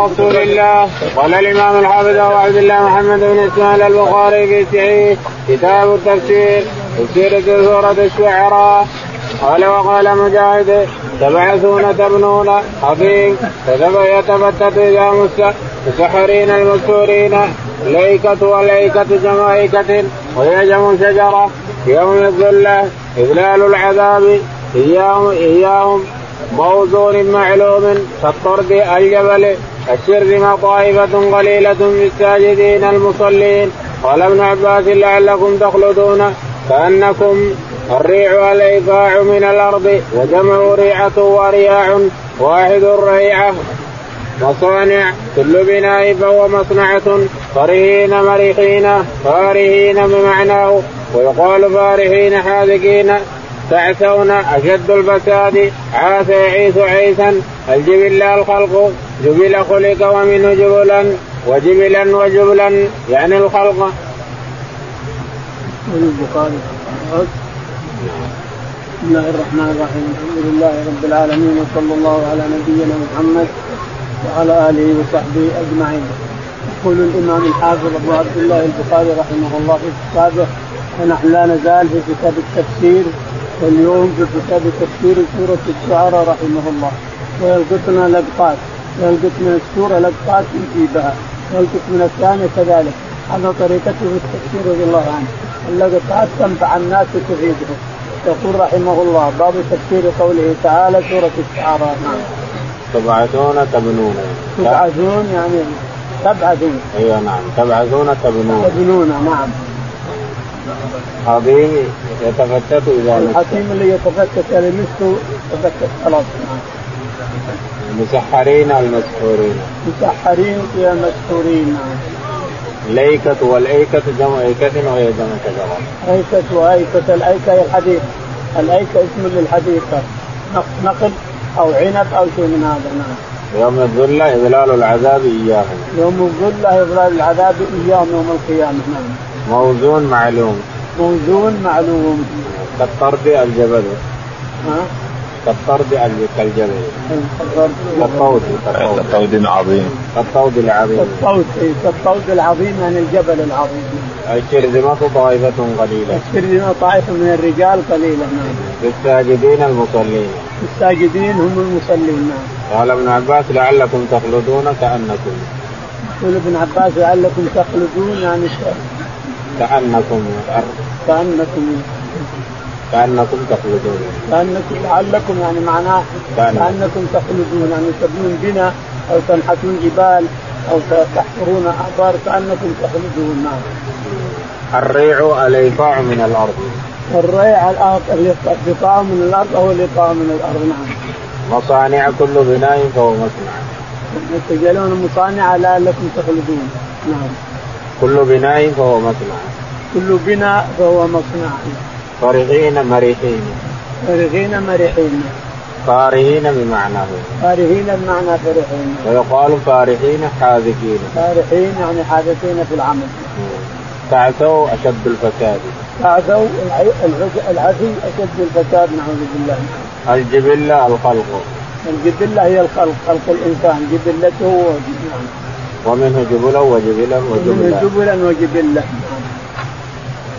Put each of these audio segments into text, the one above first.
رسول الله قال الإمام الحافظ أبو عبد الله محمد بن إسماعيل البخاري في صحيح كتاب التفسير تفسير سورة الشعراء. قال وقال مجاهد تبعثون تبنون حفيظ يتفتت اذا مسحرين المسحورين ليكة ايكة وهي جمع شجرة يوم الذلة إذلال العذاب إياهم إياهم موزون معلوم كالطرد الجبل. الشرذم طائفة قليلة في الساجدين المصلين. قال ابن عباس لعلكم تخلدون كأنكم الريع الإيفاع من الأرض وجمع ريعة ورياع واحد ريعة مصانع كل بناء فهو مصنعة. فرهين مريحين فارهين بمعناه. ويقال فارهين حاذقين تعسون أشد الفساد. عاث يعيث عيثا الجبل الخلق. جبل خلق ومنه جبلا وجبلا وجبلا يعني الخلق. البخاري بسم الله الرحمن الرحيم الحمد لله رب العالمين وصلى الله على نبينا محمد وعلى آله وصحبه أجمعين. يقول الإمام الحافظ أبو عبد الله البخاري رحمه الله في كتابه ونحن لا نزال في كتاب التفسير واليوم في كتاب تفسير سورة الشعراء رحمه الله ويلقطنا لقطات يلقط من السورة لقطات يجيبها يلقط من الثانية كذلك. هذا طريقته في التفسير رضي الله عنه. اللقطات تنفع الناس وتفيدهم يقول رحمه الله باب تفسير قوله تعالى سورة الشعراء. نعم. تبعثون تبنون. تبعثون يعني تبعثون أيوه نعم. تبعثون تبنون. تبنون نعم. عظيم يتفتت اذا الحكيم اللي يتفتت مثله يتفتت خلاص المسحرين المسحورين. مسحرين يا مسحورين ليكة والأيكة جمع أيكة وهي جمع كذا. أيكة وأيكة. الأيكة هي الحديث الأيكة اسم للحديقة نقل أو عنب أو شيء من هذا نعم. يوم الظلة إذلال العذاب إياهم. يوم الظلة إذلال العذاب إياهم يوم القيامة نعم. موزون معلوم. موزون معلوم. كالطرد الجبل. ها؟ كالطرد كالجبل. كالطود كالطود. عظيم كالطود العظيم. كالطود كالطود العظيم يعني الجبل العظيم. الشرذمة طائفة قليلة. الشرذمة طائفة من الرجال قليلة نعم. للساجدين المصلين. الساجدين هم المصلين نعم. قال ابن عباس لعلكم تخلدون كأنكم. يقول ابن عباس لعلكم تخلدون يعني كأنكم. كأنكم. كأنكم تخلدون. كأنكم لعلكم يعني معناه كأنكم. تخلدون يعني تبنون بنا أو تنحتون جبال أو تحفرون آبار كأنكم تخلدون نعم الريع الإيقاع من الأرض. الريع الإيقاع من الأرض أو الإيقاع من الأرض نعم. مصانع كل بناء فهو مصنع. تجعلون مصانع لعلكم تخلدون نعم. كل بناء فهو مصنع. كل بناء فهو مصنع. فرحين مريحين فرحين مريحين فارهين بمعناه فارهين بمعنى فرحين ويقال فارحين حاذقين. فارحين يعني حاذقين في العمل. تعثوا أشد الفساد. تعثوا العثي أشد الفساد نعوذ بالله. الجبلة الخلق. الجبلة هي الخلق خلق الإنسان. جبلته نعم ومنه جبلا وجبلا وجبلا. جبلا وجبلا.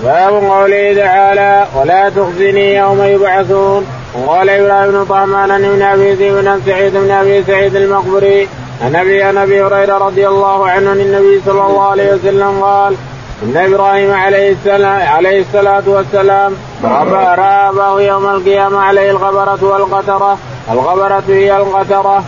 باب قوله تعالى ولا تخزني يوم يبعثون وقال إبراهيم بن طهمان ابن أبي بن سعيد بن أبي سعيد المقبري عن أبي عن أبي هريرة رضي الله عنه عن النبي صلى الله عليه وسلم قال إن إبراهيم عليه السلام عليه الصلاة والسلام راى اباه يوم القيامة عليه الغبرة والقترة. الغبرة هي القترة.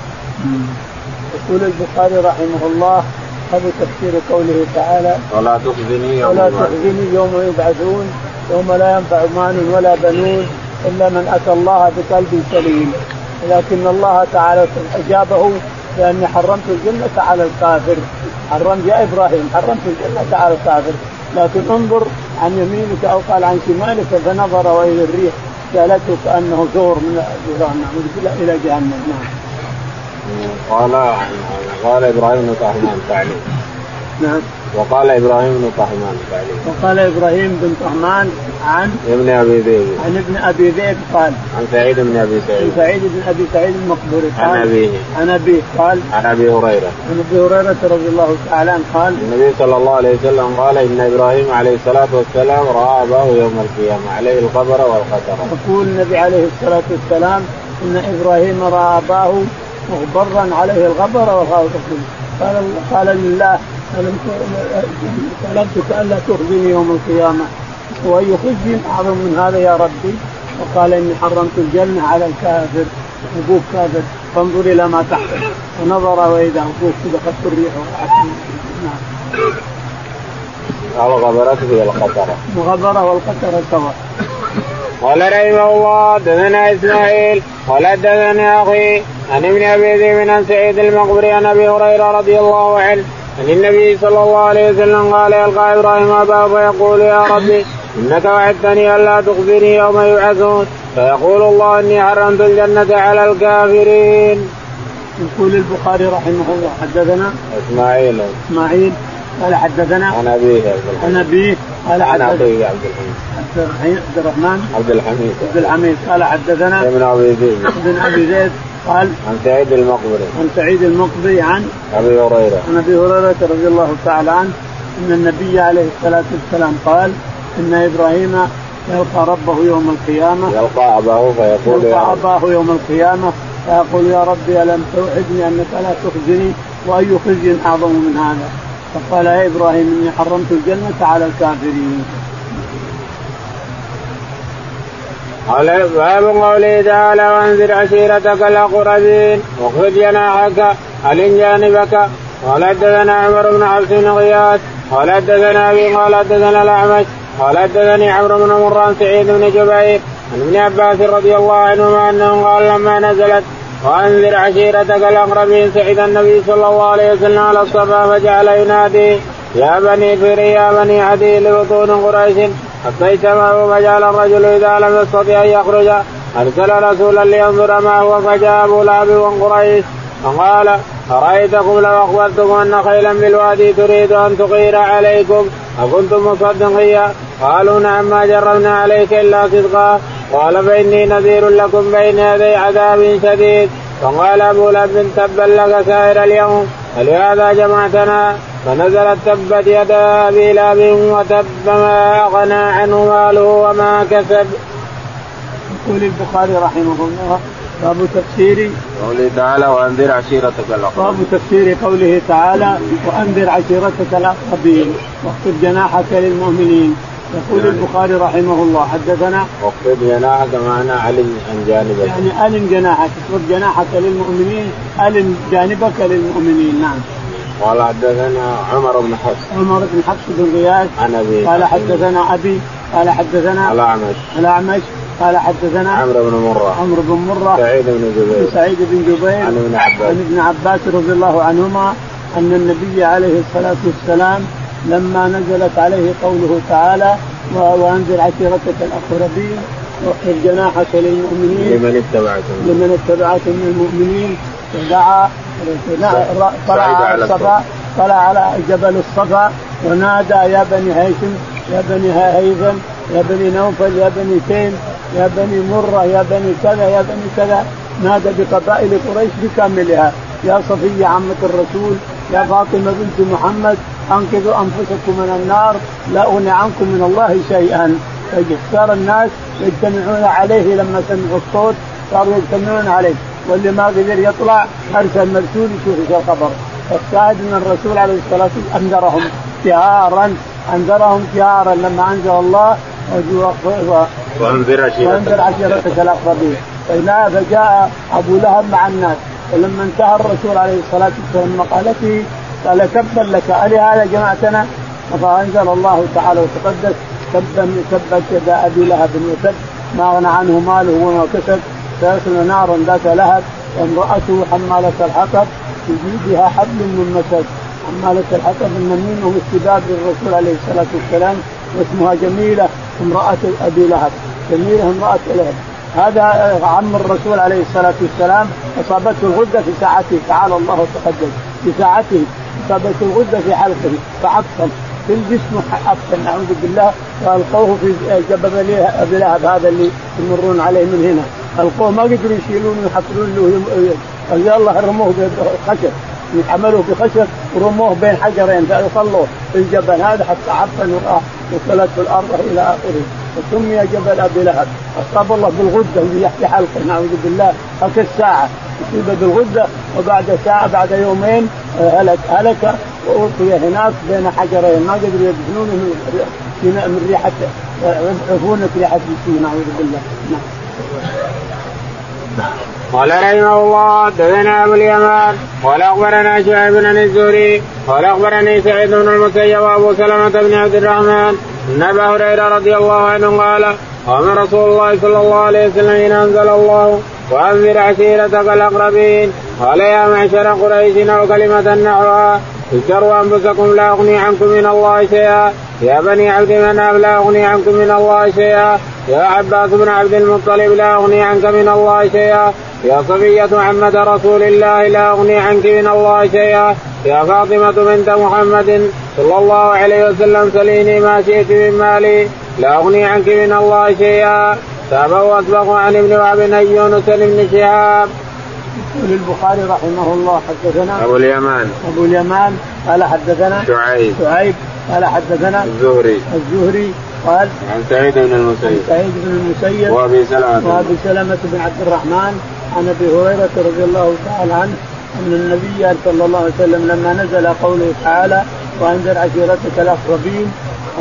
يقول البخاري رحمه الله هذا تفسير قوله تعالى ولا تخزني يوم ولا تخزني يوم يبعثون يوم لا ينفع مال ولا بنون إلا من أتى الله بقلب سليم. لكن الله تعالى أجابه لاني حرمت الجنة على الكافر. حرمت يا إبراهيم حرمت الجنة على الكافر. لكن انظر عن يمينك أو قال عن شمالك فنظر وإلى الريح جعلته كانه زور من جهنم إلى جهنم نعم. قال قال إبراهيم بن طهمان تعليم نعم. وقال إبراهيم بن طهمان وقال إبراهيم بن طهمان عن ابن أبي ذئب. عن ابن أبي ذئب قال عن سعيد بن أبي سعيد. عن سعيد بن أبي سعيد المقبوري قال عن أبيه. عن أبيه قال عن أبي هريرة. عن أبي هريرة رضي الله تعالى عنه قال النبي صلى الله عليه وسلم قال إن إبراهيم عليه الصلاة والسلام رأى أباه يوم القيامة عليه القبر والخطر. يقول النبي عليه الصلاة والسلام إن إبراهيم رأى أباه مغبرا عليه الغبر والخطر قال قال لله طلبتك ألا تخزني يوم القيامة. وأي خزي أعظم من هذا يا ربي؟ وقال إني حرمت الجنة على الكافر. أبوك كافر. فانظر إلى ما تحت. ونظر وإذا أبوك كذا خدت الريح نعم. الغبرة هي القطرة الغبرة والقطرة سواء. قال رحمه الله دثنا إسماعيل قال دثنا أخي عن ابن أبي ذئب عن سعيد المقبري عن أبي هريرة رضي الله عنه عن النبي صلى الله عليه وسلم قال يلقى إبراهيم اباه فيقول يا ربي إنك وعدتني ألا تخبرني يوم يبعثون فيقول الله إني حرمت الجنة على الكافرين. يقول البخاري رحمه الله حدثنا إسماعيل إسماعيل قال حدثنا عن أبيه عن أبيه قال عن عبد الحميد. عبد الرحمن عبد الحميد. عبد الحميد قال حدثنا ابن أبي زيد. ابن أبي زيد قال عن سعيد المقبري. عن سعيد المقبري عن أبي هريرة. عن أبي هريرة رضي الله تعالى عنه إن النبي عليه الصلاة والسلام قال إن إبراهيم يلقى ربه يوم القيامة. يلقى أباه فيقول يلقى أباه يوم القيامة فيقول يا ربي ألم توعدني أنك لا تخزني وأي خزي أعظم من هذا. فقال يا إبراهيم إني حرمت الجنة على الكافرين. قال باب قوله تعالى وانذر عشيرتك الأقربين واخرج جناحك علن جانبك. قال حدثنا عمر بن حفص بن غياث قال حدثنا أبي قال حدثنا الأعمش قال حدثني عمرو بن مران سعيد بن جبير عن ابن عباس رضي الله عنهما أنه قال لما نزلت وأنذر عشيرتك الأقربين سعد النبي صلى الله عليه وسلم على الصفا فجعل ينادي يا بني فر يا بني عدي لبطون قريش اجتمعوا فجعل الرجل إذا لم يستطع أن يخرج أرسل رسولا لينظر ما هو؟ فجاء أبو لهب وقريش فقال أرأيتكم لو اخبرتكم أن خيلا بالوادي تريد أن تغير عليكم؟ أكنتم مصدقيا قالوا نعم ما جربنا عليك إلا صدقا. قال فإني نذير لكم بين يدي عذاب شديد. فقال أبو لهب تبا لك سائر اليوم. فلهذا جمعتنا. فنزلت تبت يدا أبي لهب وتب ما أغنى عنه ماله وما كسب. يقول البخاري رحمه الله باب تفسير قوله تعالى وأنذر عشيرتك الأقربين. باب تفسير قوله تعالى وأنذر عشيرتك الأقربين. واخفض جناحك للمؤمنين. يقول يعني البخاري رحمه الله حدثنا واخفض جناحك معنا علم عن جانبك. يعني ألم جناحك اخفض جناحك للمؤمنين ألم جانبك للمؤمنين نعم. قال حدثنا عمر بن حفص. عمر بن حفص بن غياث. عن أبي قال حدثنا أبي قال حدثنا الأعمش. الأعمش قال حدثنا عمرو بن مرة. عمرو بن مرة. سعيد بن جبير. سعيد بن جبير. عن ابن عباس. عن ابن عباس رضي الله عنهما أن النبي عليه الصلاة والسلام لما نزلت عليه قوله تعالى وأنزل عشيرتك الأقربين واخفض جناحك للمؤمنين. لمن اتبعك لمن اتبعك من المؤمنين. فدعا طلع على الصفا طلع على جبل الصفا ونادى يا بني هيثم يا بني هيثم يا بني نوفل يا بني تيم يا بني مرة يا بني كذا يا بني كذا. نادى بقبائل قريش بكاملها يا صفية عمة الرسول يا فاطمة بنت محمد أنقذوا أنفسكم من النار لا أغني عنكم من الله شيئا. فاختار الناس يجتمعون عليه لما سمعوا الصوت صاروا يجتمعون عليه. واللي ما قدر يطلع أرسل مرسول يشوف إيش الخبر. فالشاهد ان الرسول عليه الصلاة والسلام أنذرهم جهارا أنذرهم جهارا. لما أنزل الله وأنذر عشيرتك. وأنذر عشيرتك الأقربين. فجاء أبو لهب مع الناس. فلما انتهى الرسول عليه الصلاة والسلام مقالته قال تبا لك الهذا جمعتنا فانزل الله تعالى وتقدس. تبا تبت يدا أبي لهب وتب ما أغنى عنه ماله وما كسب. سيصل نارا ذات لهب. وامرأته حمالة الحطب. في جيدها حبل من مسد. حمالة الحطب النميمة واستباب للرسول عليه الصلاة والسلام. واسمها جميلة امرأة أبي لهب. جميلة امرأة لهب. هذا عم الرسول عليه الصلاة والسلام. أصابته الغدة في ساعته. تعالى الله وتقدم. في ساعته. اصابته الغدة في حلقه فعفن في الجسم عفن نعوذ بالله. والقوه في جبل ابي لهب هذا اللي يمرون عليه من هنا. ألقوه. ما قدروا يشيلون ويحفرون له. الله رموه بالخشب حملوه بخشب ورموه بين حجرين. فصلوا في الجبل هذا حتى عفن وراح وصلت الأرض إلى آخره. وسمي جبل أبي لهب. أصاب الله بالغدة يحكي حلقه. نعوذ بالله. هلك الساعة اصيب بالغدة. وبعد ساعة بعد يومين آه، هلك هلك والقي هناك بين حجرين. ما قدروا يدفنونه من ريحة آه، عفونه ريحة السين نعوذ بالله. نعم. قال رحمه الله حدثنا أبو اليمان قال أخبرنا شعيب بن الزهري قال أخبرني سعيد بن المسيب وأبو سلمة بن عبد الرحمن أن أبا هريرة رضي الله عنه قال قام رسول الله صلى الله عليه وسلم أنزل الله وأنذر عشيرتك الأقربين. قال يا معشر قريش أو كلمة نحوها اشتروا أنفسكم لا أغني عنكم من الله شيئا. يا بني عبد مناف لا أغني عنكم من الله شيئا. يا عباس بن عبد المطلب لا أغني عنك من الله شيئا. يا صفية محمد رسول الله لا أغني عنك من الله شيئا. يا فاطمة بنت محمد صلى الله عليه وسلم سليني ما شئت من مالي. لا أغني عنك من الله شيئا. تابه واسبق عن ابن وهب بن يونس بن شهاب. يقول البخاري رحمه الله حدثنا أبو اليمان. أبو اليمان قال حدثنا شعيب. شعيب قال حدثنا الزهري. الزهري قال عن سعيد بن المسيب. سعيد بن المسيب وأبي سلمة. وأبي سلمة بن عبد الرحمن عن أبي هريرة رضي الله تعالى عنه أن النبي صلى الله عليه وسلم لما نزل قوله تعالى وأنذر عشيرتك الأقربين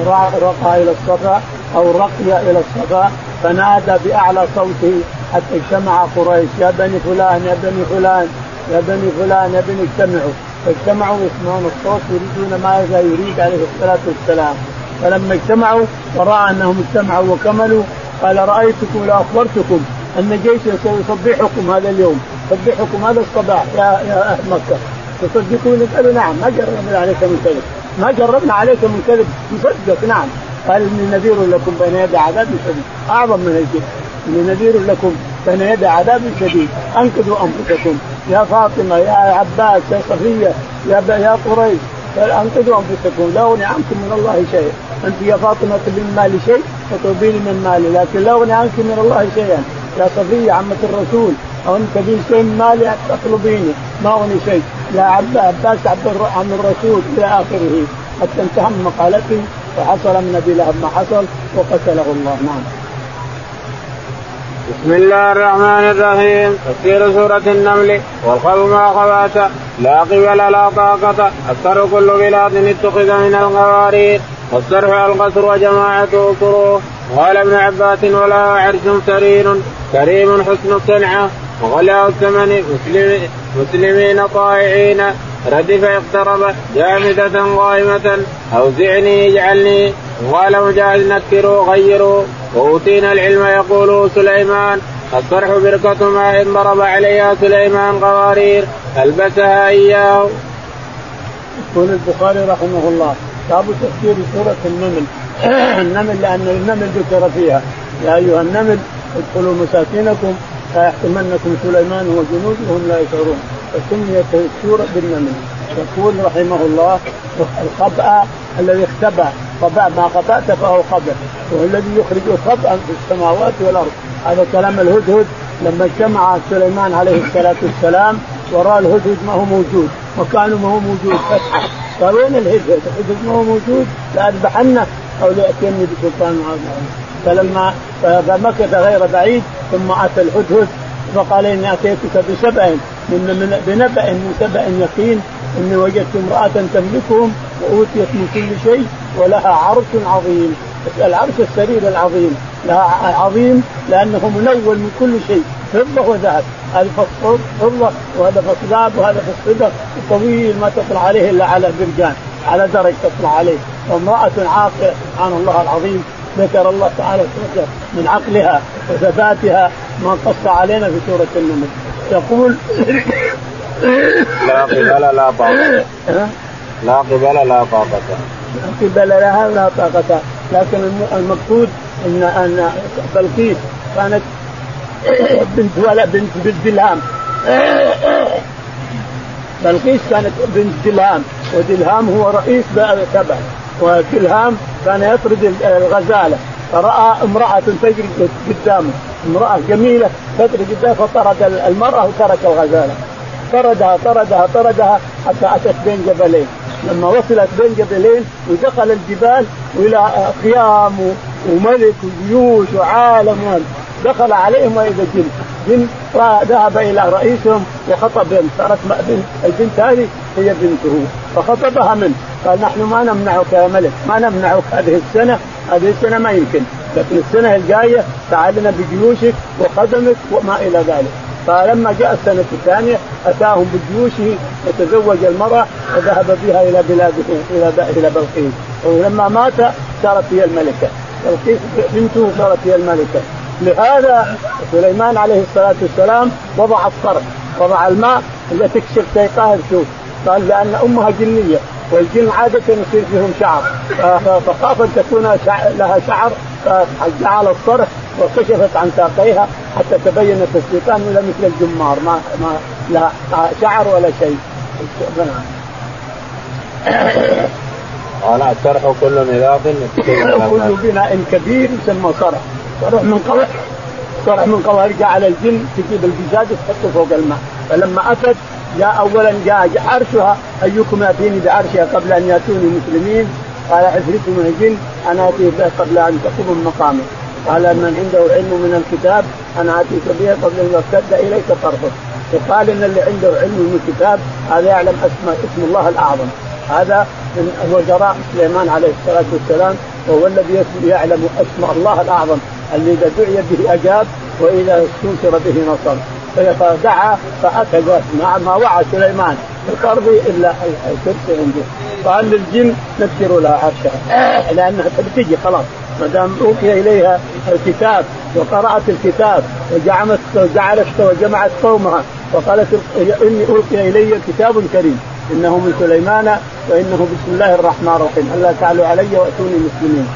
رقى إلى الصفا أو رقي إلى الصفا فنادى بأعلى صوته حتى اجتمع قريش. يا بني فلان يا بني فلان يا بني فلان يا بني اجتمعوا. فاجتمعوا يسمعون الصوت يريدون ما يريد عليه الصلاة والسلام. فلما اجتمعوا ورأى أنهم اجتمعوا وكملوا قال رأيتكم لاخبرتكم أن جيش سيصبحكم هذا اليوم. يصبحكم هذا الصباح يا يا أهل مكة. تصدقون؟ قالوا نعم ما جربنا عليك من كذب. ما جربنا عليك من كذب نصدق نعم. قال إني نذير لكم بين يدي عذاب شديد. أعظم من الجن إني نذير لكم بين يدي عذاب شديد. أنقذوا أنفسكم. يا فاطمة يا عباس يا صفية يا يا قريش أنقذوا أنفسكم. لا اغني عنكم من الله شيء أنت يا فاطمة تبي من مالي شيء فتوبيني من مالي. لكن لا اغني عنك من الله شيئا. يا صفية عمة الرسول أو انت تبي شيء من مالي تطلبيني ما اغني شيء. لا عباس عبد عم الرسول إلى آخره. حتى انتهى من مقالته وحصل من أبي لهب ما حصل وقتله الله. نعم. بسم الله الرحمن الرحيم. تفسير سورة النمل. والخلق ما خوات لا قبل لا طاقة. أكثر كل بلاد اتخذ من القوارير. والصرح القصر وجماعته طروح قال ابن عباس ولا عرش سرير كريم حسن الصنعة. وغلاء الثمن مسلم مسلمين طائعين. ردف اقترب جامدة قائمة. أوزعني اجعلني. قال مجاهد نكروا غيروا وأوتينا العلم يقول سليمان. الصرح بركة ماء ضرب عليها سليمان قوارير. ألبسها إياه. يقول البخاري رحمه الله باب تفسير سورة النمل. النمل لأن النمل ذكر فيها. يا أيها النمل ادخلوا مساكنكم لا سليمان وجنوده وهم لا يشعرون. فسميت السورة بالنمل يقول رحمه الله الخبأ الذي اختبأ خبأ ما خبأت فهو خبأ وهو الذي يخرج خبأ في السماوات والأرض. هذا كلام الهدهد لما اجتمع سليمان عليه الصلاة والسلام ورأى الهدهد ما هو موجود. مكانه ما هو موجود. فتحه قال وين الهدهد؟ الهدهد ما هو موجود. لأذبحنه أو ليأتيني بسلطان عظيم فلما فمكث غير بعيد ثم أتى الهدهد فقال إني آتيتك بسبع من بنبأ من سبع يقين إني وجدت امرأة تملكهم وأوتيت من كل شيء ولها عرش عظيم. العرش السرير العظيم. لها عظيم لأنه منول من كل شيء فضة وذهب. هذا فضة وهذا ذهب وهذا فصدق طويل ما تطلع عليه إلا على برجان على درج تطلع عليه. وامرأة عاقلة سبحان الله العظيم. ذكر الله تعالى من عقلها وثباتها. ما قص علينا في سورة النمل. يقول لا قبل لا طاقة. لا قبل لا طاقة. لا قبل لها لا طاقة. لكن المقصود ان أن بلقيس كانت بنت ولا بنت بنت بلهام بلقيس كانت بنت دلهام ودلهام هو رئيس تبع. ودلهام كان يطرد الغزالة. فرأى امرأة تجري قدامه. امرأة جميلة تجري قدامه فطرد المرأة وترك الغزالة. طردها طردها طردها حتى اتت بين جبلين. لما وصلت بين جبلين ودخل الجبال وإلى خيام وملك وجيوش وعالم دخل عليهم واذا جن جن ذهب إلى رئيسهم وخطب بنت صارت البنت هذه هي بنته فخطبها منه قال نحن ما نمنعك يا ملك ما نمنعك هذه السنة هذه السنة ما يمكن لكن السنة الجاية تعال لنا بجيوشك وقدمك وما إلى ذلك. فلما جاء السنة الثانية أتاهم بجيوشه وتزوج المرأة وذهب بها إلى بلاده إلى إلى بلقيس. ولما مات صارت هي الملكة. بلقيس بنته صارت هي الملكة. لهذا سليمان عليه الصلاة والسلام وضع الصرف وضع الماء اللي تكشف سيقاها تشوف قال لأن أمها جنية والجن عادة يصير فيهم شعر. فخاف أن تكون لها شعر فجعل الصرف وكشفت عن ساقيها حتى تبين الشيطان ولا مثل الجمار ما ما لا شعر ولا شيء. قال الصرح كل نظاف كل بناء كبير يسمى صرح صرح من قوارع صرح من قوارع على الجن تجيب القزاز وتحطه فوق الماء. فلما اتت جاء اولا جاء عرشها ايكم ياتيني بعرشها قبل أن يأتوني مسلمين؟ قال عفريت من الجن أنا أتي به قبل أن تقوم من مقامي. قال من عنده علم من الكتاب أنا اتيك به قبل أن يرتد إليك طرفك وقال إن اللي عنده علم من الكتاب هذا يعلم اسم اسم الله الأعظم. هذا من وزراء سليمان عليه الصلاة والسلام وهو الذي يعلم اسم الله الأعظم. اللي إذا دعي به أجاب وإذا استنكر به نصر. فدعا مع ما وعى سليمان. الأرض إلا الكرسي عنده. قال للجن نكسروا لها عرشها. لأنها بتجي خلاص. ما دام أوحي إليها الكتاب وقرأت الكتاب وجعلت جعلت وجمعت قومها وقالت إني القي إلي كتاب كريم. إنه من سليمان وإنه بسم الله الرحمن الرحيم. ألا تعلوا علي وأتوني مسلمين.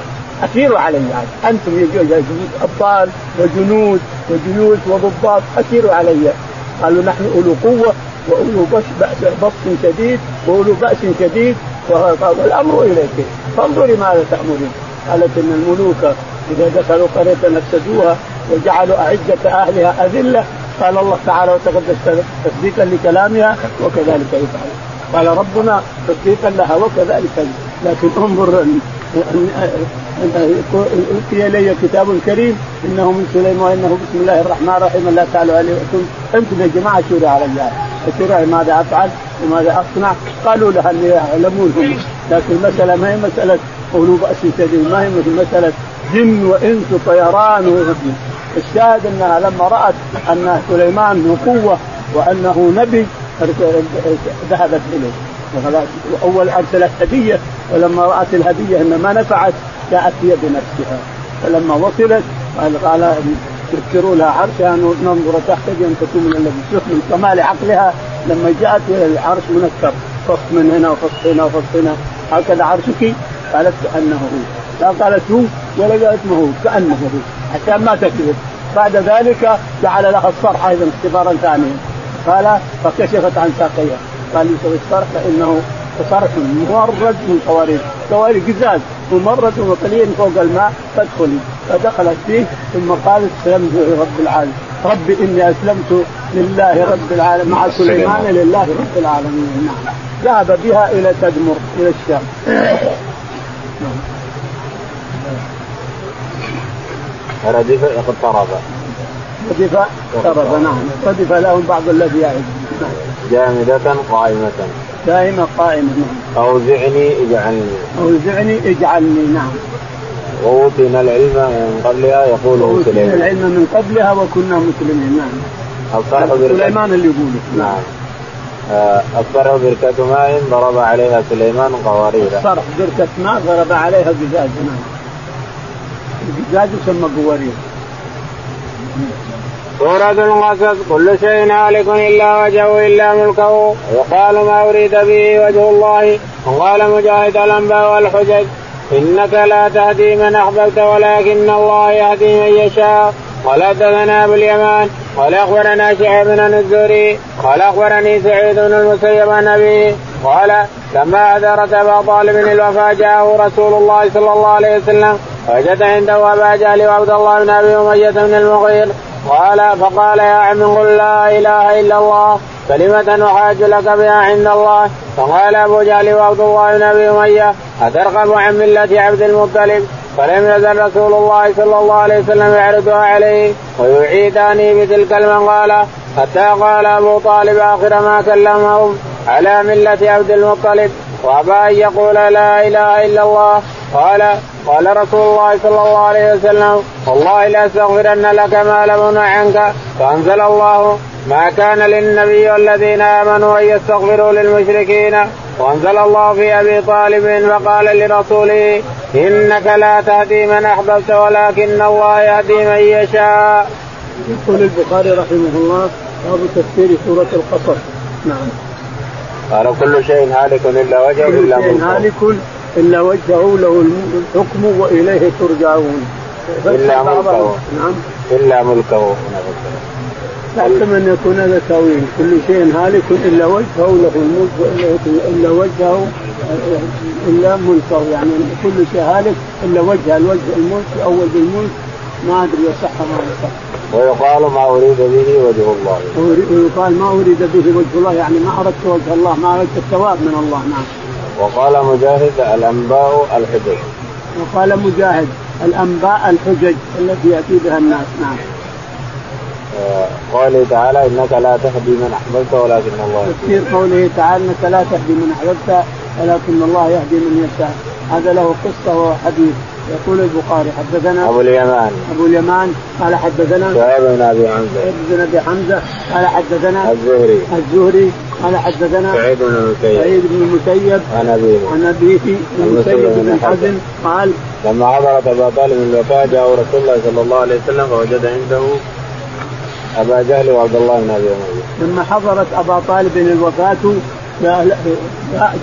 أثيروا علي يعني. أنتم أبطال وجنود وجيوش وضباط أثيروا علي. قالوا نحن أولو قوة وأولو بطش شديد وأولو بأس شديد. والأمر إليك. فانظري ماذا تأمرين. قالت إن الملوك إذا دخلوا قرية نفسدوها وجعلوا أعزة أهلها أذلة. قال الله تعالى وتقدس تصديقا لكلامها وكذلك يفعل. قال ربنا تصديقا لها وكذلك. لكن انظر أوتي إلي كتاب كريم إنه من سليمان وإنه بسم الله الرحمن الرحيم. لا تعلوا عليه أنتم يا جماعة شوروا علي شوروا ماذا أفعل وماذا أصنع. قالوا لها اللي يعلمون. لكن المسألة ما هي مسألة أولو بأس شديد. ما هي مسألة جن وإنس وطيران الشاهد أنها لما رأت أن سليمان ذو قوة وأنه نبي ذهبت إليه. أول ارسلت هديه ولما رأت الهدية ان ما نفعت. جاءت هي بنفسها. فلما وصلت قال قال يذكروا لها عرشها ننظر تحتاج ان تكون من الذي شوف من كمال عقلها. لما جاءت إلى العرش منكر فص من هنا وفص هنا وفص هنا. هكذا عرشك؟ قالت كأنه هو. لا قالت هو ولا قالت ما هو كأنه هو. عشان ما تكذب. بعد ذلك جعل لها الصرح أيضا اختبارا ثانيا. قال فكشفت عن ساقيها. قال يسوي الصرح فإنه صرح ممرد من قوارير قوارير قزاز ممرد وقليل فوق الماء فادخلي. فدخلت فيه ثم قالت اسلمت لرب العالمين. رب إني أسلمت لله رب العالمين مع سليمان لله رب العالمين. نعم. ذهب بها إلى تدمر إلى الشام. ردف اقترب ردف اقترب نعم. ردف لهم بعض الذي يعد جامدة قائمة. دائمة قائمة نعم. أوزعني اجعلني. أوزعني اجعلني نعم. وأوتينا العلم من قبلها يقول سليمان. العلم من قبلها وكنا مسلمين نعم. الصرح سليمان اللي يقوله. نعم. آه، الصرح بركة ماء ضرب عليها سليمان قوارير الصرح بركة ماء ضرب عليها قزاز نعم. القزاز يسمى قوارير سورة القصص كل شيء هالك إلا وجهه إلا ملكه. ويقال ما أريد به وجه الله. وقال مجاهد الأنباء والحجج إنك لا تهدي من أحببت ولكن الله يهدي من يشاء. قال حدثنا أبو اليمان. قال أخبرنا شعيب بن الزهري. قال أخبرني سعيد بن المسيب عن أبيه. قال لما حضرت أبا طالب الوفاة جاءه رسول الله صلى الله عليه وسلم وجد عنده أبا جهل وعبد الله بن أبي أمية بن المغير. قال فقال يا عم قل لا إله إلا الله كلمة أحاج لك بها عند الله؟ فقال أبو جهل وعبد الله بن أبي أمية أترغب عن ملة عبد المطلب؟ فلم يزل رسول الله صلى الله عليه وسلم يعرضها عليه ويعيداني بتلك المقالة حتى قال أبو طالب آخر ما كلمهم على ملة عبد المطلب وأبى أن يقول لا إله إلا الله. قال قال رسول الله صلى الله عليه وسلم والله لأستغفرن لك ما لم عنك فأنزل الله ما كان للنبي والذين آمنوا أن يستغفروا للمشركين وأنزل الله في أبي طالب فقال لرسوله إنك لا تهدي من أحببت ولكن الله يهدي من يشاء. يقول البخاري رحمه الله باب تفسير سورة القصص نعم. قال كل شيء هالك إلا وجهه إلا شيء هالك إلا وجهه له الحكم وإليه ترجعون. إلا ملكه نعم. إلا ملكه لكن ان يكون هذا تأويل كل شيء هالك إلا وجهه له الملك إلا وجهه إلا ملكه يعني كل شيء هالك إلا وجه الوجه الملك اول بالملك ما أدري يصح ما يصح. ويقال ما أريد به وجه الله. ويقال ما أريد به وجه الله يعني ما أردت وجه الله ما أردت الثواب من الله نعم. وقال مجاهد الأنباء الحجج. وقال مجاهد الأنباء الحجج التي يأتي بها الناس نعم. قوله تعالى إنك لا تهدي من أحببت ولكن الله يهدي. تفسير قوله تعالى إنك لا تهدي من أحببت ولكن الله يهدي من يشاء هذا له قصة وحديث. يقول البخاري حدثنا أبو اليمان. أبو اليمان قال حدثنا شعيب بن أبي حمزة. شعيب بن أبي حمزة قال حدثنا الزهري. الزهري قال حدثنا سعيد بن المسيب. سعيد بن المسيب عن أبيه. عن أبيه. المسيب بن حزم. قال لما حضرت أبا طالب الوفاة جاء رسول الله صلى الله عليه وسلم فوجد عنده أبا جهل وعبد الله بن أبي اميه. لما حضرت أبا طالب الوفاة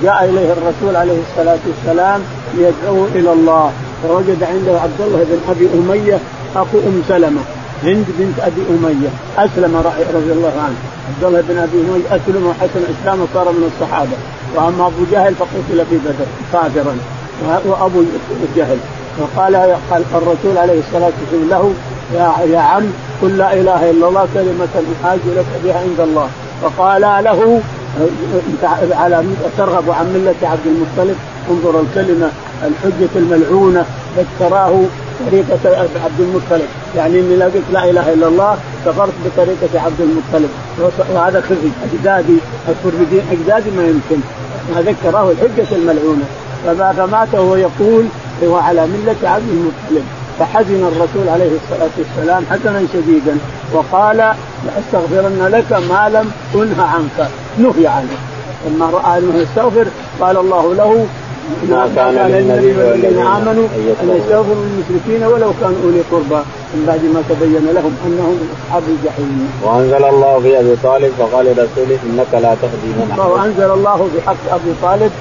جاء إليه الرسول عليه الصلاة والسلام ليدعوه إلى الله. فوجد عنده عبد الله بن أبي أمية أخو أم سلمة هند بنت أبي أمية. أسلم رضي الله عنه. عبد الله بن أبي أمية أسلم وحسن اسلامه صار من الصحابة. وأما أبو جهل فقتل في بدر كافرا. وأبو جهل. فقال قال الرسول عليه الصلاة والسلام له يا يا عم قل لا إله إلا الله كلمة احاج لك بها عند الله. فقال له على ترغب عن ملة عبد المطلب. انظر الكلمة الحجة الملعونة ذكراه طريقة عبد المطلب. يعني إني لا قلت لا إله إلا الله كفرت بطريقة عبد المطلب. وهذا خزي أجدادي الكردين أجدادي ما يمكن. ما ذكراه الحجة الملعونة. فبعد مات وهو يقول هو على ملة عبد المطلب. فحزن الرسول عليه الصلاة والسلام حزنا شديدا وقال لأستغفرن لك ما لم أنه عنك. نهي عنه لما رأى أنه يستغفر قال الله له ما كان للنبي والذين آمنوا أن يستغفروا للمشركين ولو كانوا أولي قربى من بعد ما تبين لهم أنهم أصحاب الجحيم. وأنزل الله في أبي طالب فقال لرسوله إنك لا تهدي من أحببت. وأنزل الله في حق أبي طالب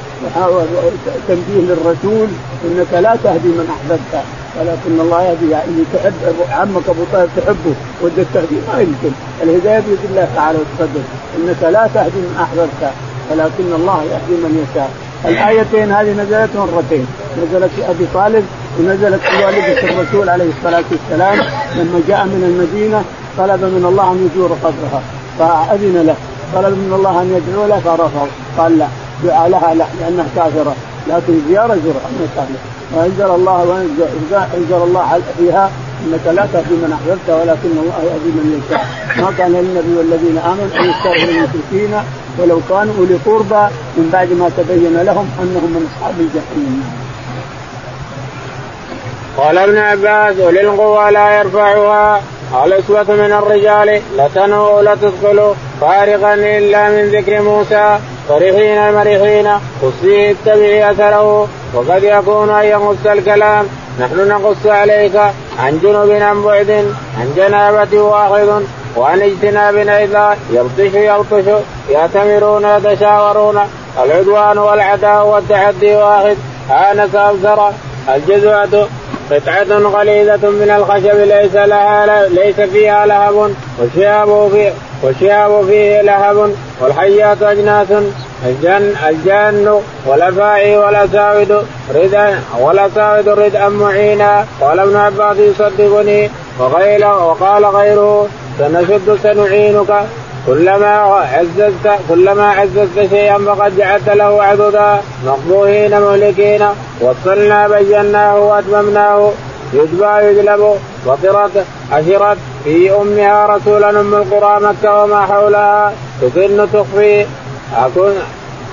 تنبيه للرسول إنك لا تهدي من أحببت ولكن الله يهدي يعني تحب عمك أبو طالب تحبه ودك تهدي ما يمكن. الهداية بيد الله تعالى وتقدم. إنك لا تهدي من أحببت ولكن الله يهدي من يشاء. الآيتين هذه نزلت مرتين. نزلت في أبي طالب ونزلت في والدة الرسول عليه الصلاة والسلام. لما جاء من المدينة طلب من الله أن يزور قبرها. فأذن له. طلب من الله أن يدعو له فرفض قال لا دعا لها لا لأنها كافرة. لكن زيارة زرها ما وانزل الله وانزل الله فيها إنك لا تهدي من أحببت ولكن الله يهدي من يشاء ما كان للنبي والذين آمنوا أن يستغفروا للمشركين ولو كانوا أولي قربى من بعد ما تبين لهم أنهم من أصحاب الجحيم. قال ابن عباس اولي القوى لا يرفعها الأسوة من الرجال لتنوء لتثقل فارغا إلا من ذكر موسى فرحين مرحين قصي اتبعي أثره وقد يكون أن يقص الكلام. نحن نقص عليك عن جنوب عن بعد عن جنابة واحد وعن اجتناب أيضا يبطش يلطش يأتمرون يتشاورون. العدوان والعداء والتحدي واحد. آنس أبصر الجزوة قطعة غليظة من الخشب. ليس لها ليس فيها لهب. والشهاب في والشهاب فيه لهب والحيات أجناس. الجن الجن والأفاعي والأساود ردا والأساود ردا معينا. قال ابن عباس يصدقني وقيل وقال غيره سنشد سنعينك. كلما عززت كلما عززت شيئا فقد جعلت له عددا مقبوهين مهلكين. وصلنا بيناه وأتممناه. يجبى يجلب. فطرت عشرت في أمها رسولا أم القرى مكة وما حولها. تكن تخفي. أكن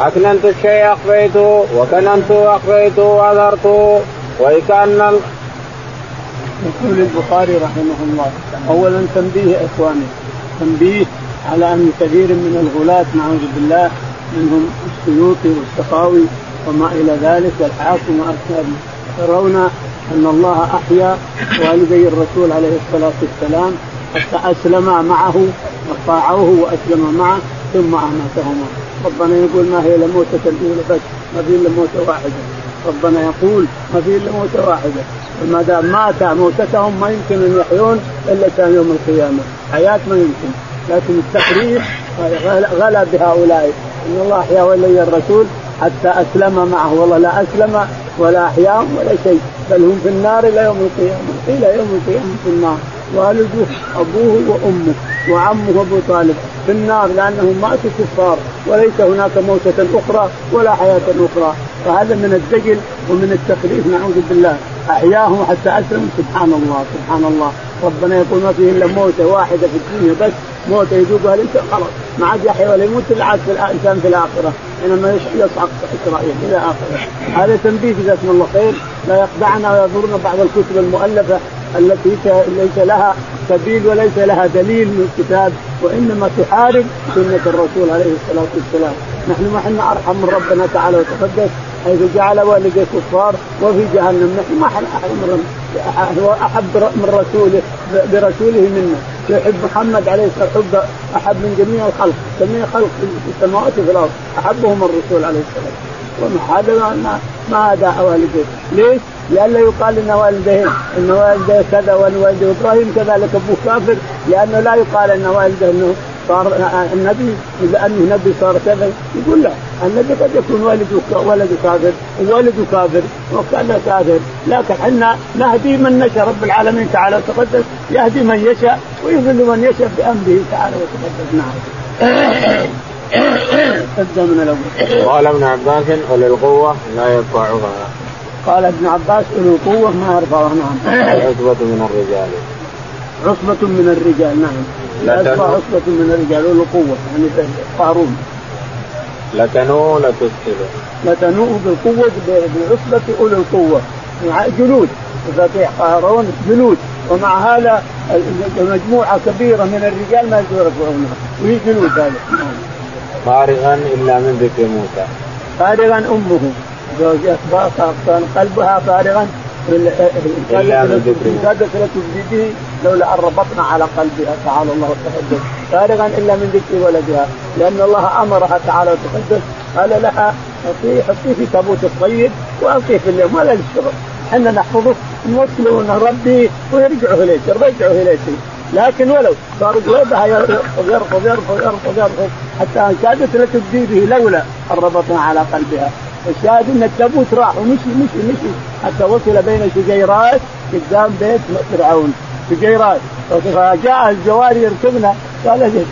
أكننت الشيء أخفيته وكننته أخفيته وأظهرته. وكأن يقول البخاري رحمه الله أولا تنبيه إخواني. تنبيه على أن كثير من الغلاة نعوذ بالله منهم السيوطي والسخاوي وما إلى ذلك والحاكم يرون أن الله أحيا والدي الرسول عليه الصلاة والسلام حتى أسلما معه وطاعوه وأسلم معه ثم أماتهما. ربنا يقول ما هي الا موتة الأولى بس ما في إلا موتة واحدة. ربنا يقول ما في إلا موتة واحدة. وما دام مات موتتهم ما يمكن أن يحيون إلا كان يوم القيامة. حياة ما يمكن. لكن التحريف غلا بهؤلاء. إن الله أحيا ولي الرسول حتى أسلم معه. والله لا أسلم ولا احياهم ولا شيء. بل هم في النار إلى يوم القيامة. إلى يوم القيامة في النار. والده أبوه وأمه وعمه أبو طالب في النار لأنهم ماتوا كفار. وليس هناك موتة أخرى ولا حياة أخرى. فهذا من الدجل ومن التخريف نعوذ بالله. أحياهم حتى أسلموا. سبحان الله سبحان الله. ربنا يقول ما فيه إلا موتة واحدة في الدنيا بس. موتة يذوقها الانسان خلاص. ما عاد يحيى ولا يموت إلا عاد الانسان في الآخرة. حينما يصعق إسرائيل إلى آخره. هذا تنبيه جزاكم الله خير. لا يخدعنا ويضرنا بعض الكتب المؤلفة التي ليس لها سبيل وليس لها دليل من الكتاب وإنما تحارب سنة الرسول عليه الصلاة والسلام، نحن ما إحنا أرحم من ربنا تعالى وتقدس. حيث جعل والدي كفار وفي جهنم. نحن ما احد أحب من رسوله برسوله منا. يحب محمد عليه الصلاة والسلام. حب أحب من جميع الخلق. جميع خلق في السماوات وفي الأرض. أحبهم الرسول عليه الصلاة والسلام. هذا ما ما هذا والديه ليش؟ لئلا يقال إن والديه إن والديه كذا وإن والده إبراهيم كذلك ابوه كافر. لأنه لا يقال إن والده إنه صار النبي لأنه نبي صار كذا يقول لا النبي قد يكون والده ولد كافر وولده كافر وكان كافر. لكن إحنا نهدي من نشاء رب العالمين تعالى وتقدس يهدي من يشاء ويضل من يشاء بأمره تعالى وتقدس. نعم. ابدا من الأول. قال ابن عباس وللقوه لا يرفعها. قال ابن عباس اولو القوة ما يرفعها. نعم. العصبة من الرجال. عصبة من الرجال نعم. لا عصبة من الرجال اولو القوة يعني قارون. لتنوء لتسكن لتنوء بالقوة بعصبة أولي القوة. جنود يستطيع قارون جنود ومع هذا مجموعة كبيرة من الرجال ما يقدروا يرفعونها وهي جنود هذا فارغا إلا من ذكر موسى. فارغا أمه. كان قلبها فارغا. ذكر كادت لتبدي لولا أن ربطنا على قلبها تعالى الله وتقدس فارغا إلا من ذكر ولدها. لأن الله أمرها تعالى وتقدس قال لها حطيه في تابوت الطيب والقيه في اليوم. ولا للشرب. إحنا نحفظه. نوكله نربيه ويرجعوا إليك. يرجعوا إليك. لكن ولو صار قلوبها يرفض يرفض يرفض يرفض يرفض حتى كادت لتبدي به لولا أن ربطنا على قلبها. الشاهد إن التابوت راح ومشي مشي مشي حتى وصل بين شجيرات قدام بيت فرعون. شجيرات. فجاء الجواري يركبنا. قال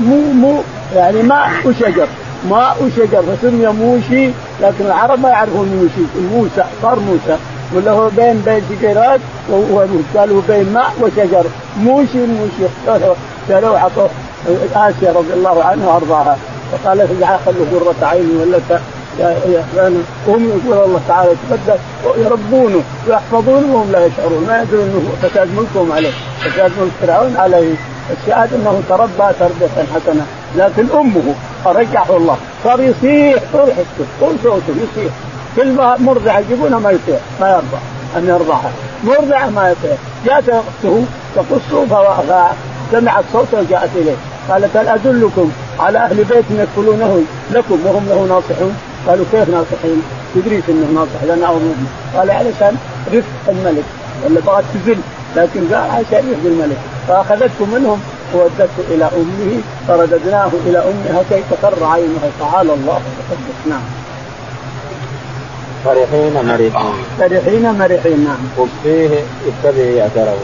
مو مو يعني ماء وشجر ماء وشجر. فسمي موشي لكن العرب ما يعرفون موشي. موسى صار موسى. ولا هو بين بين شجيرات قالوا بين ماء وشجر. موشي موشي. قالوا عطوه. آسيا رضي الله عنها وأرضاها. فقال اجعل خلوا قرة عيني ولا يعني هم يقول الله تعالى يتقدس ويربونه ويحفظونه وهم لا يشعرون. ما يدرون إنه فساد ملكهم عليه فساد ملك فرعون عليه. الشاهد إنه تربى تربية حسنة لكن أمه فرجعه الله. صار يصيح طول حسه طول صوته يصيح. كل ما مرضع يجيبونها ما يطيع ما يرضى أن يرضعها. مرضعه ما يطيع جاءت أخته تقصه فسمعت صوته وجاءت إليه. قالت هل أدلكم على أهل بيت يكفلونه لكم وهم له ناصحون؟ قالوا كيف ناصحين؟ تدريس إنه ناصح لنا أو مؤمن قال علشان رفق الملك ولا بغت تزل لكن قال عشان يهدي الملك فأخذته منهم وودته إلى أمه فرددناه إلى أمها كي تقر عينها تعالى الله وتقدس نعم. فرحين مرحين فرحين مرحين نعم. قصيه اتبعي أثره.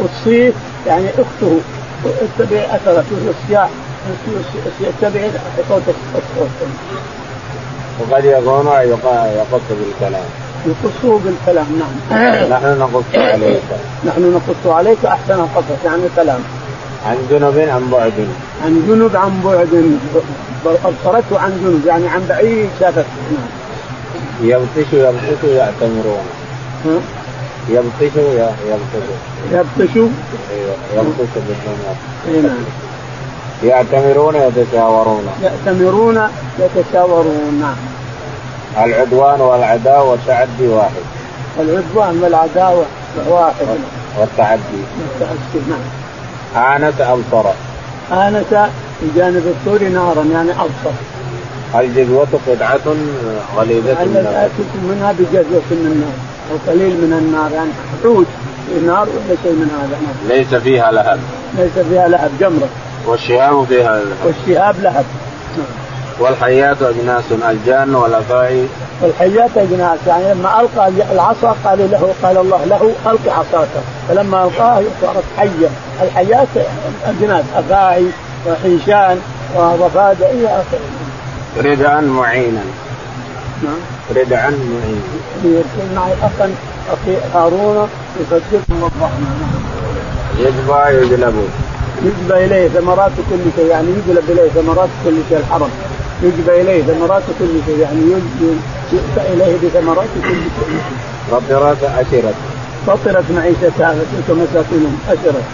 قصيه يعني أخته اتبعي أثره الصياح اتبعي صوت وقد يكون يقص بالكلام. يقصه بالكلام نعم. نحن نقص عليك. نحن نقص عليك أحسن القصص يعني كلام. عن جنب عن بعد. عن جنب عن بعد. ابصرته عن جنب يعني عن بعيد شافت نعم. يبطش يبطش يعتمرون يبطش يبطش. يبطش؟ أيوه يبطش بالضمير اي يعتمرون يتشاورون. يأتمرون يتشاورون نعم. العدوان والعداوة والتعدي واحد. العدوان والعداوة واحد. والتعدي. والتعدي نعم. آنس أبصر. آنس بجانب الطور نارا يعني أبصر. الجذوة قطعة غليظة من النار. منها بجذوة من النار أو قليل من النار يعني حوت في نار ولا شيء من هذا نعم. ليس فيها لهب. ليس فيها لهب جمرة. والشهاب فيها لهب والشهاب لهب. والحيات أجناس الجان والأفاعي. والحيات أجناس يعني لما ألقى العصا قال له قال الله له ألق عصاك. فلما ألقاها صارت حية. الحيات أجناس أفاعي وحيشان وضفادع إلى آخره. ردعا معينا. نعم. ردعا معينا. يرسل معي أخا أخي هارون يصدقهم الرحمة يجبى يجلب يجبى إليه ثمرات كل شيء يعني يجلب إليه ثمرات كل شيء الحرم يجبى إليه ثمرات كل شيء يعني يؤتى إليه بثمرات كل شيء. فطرت أشرت. فطرت معيشتها فتلك مساكنهم أشرت.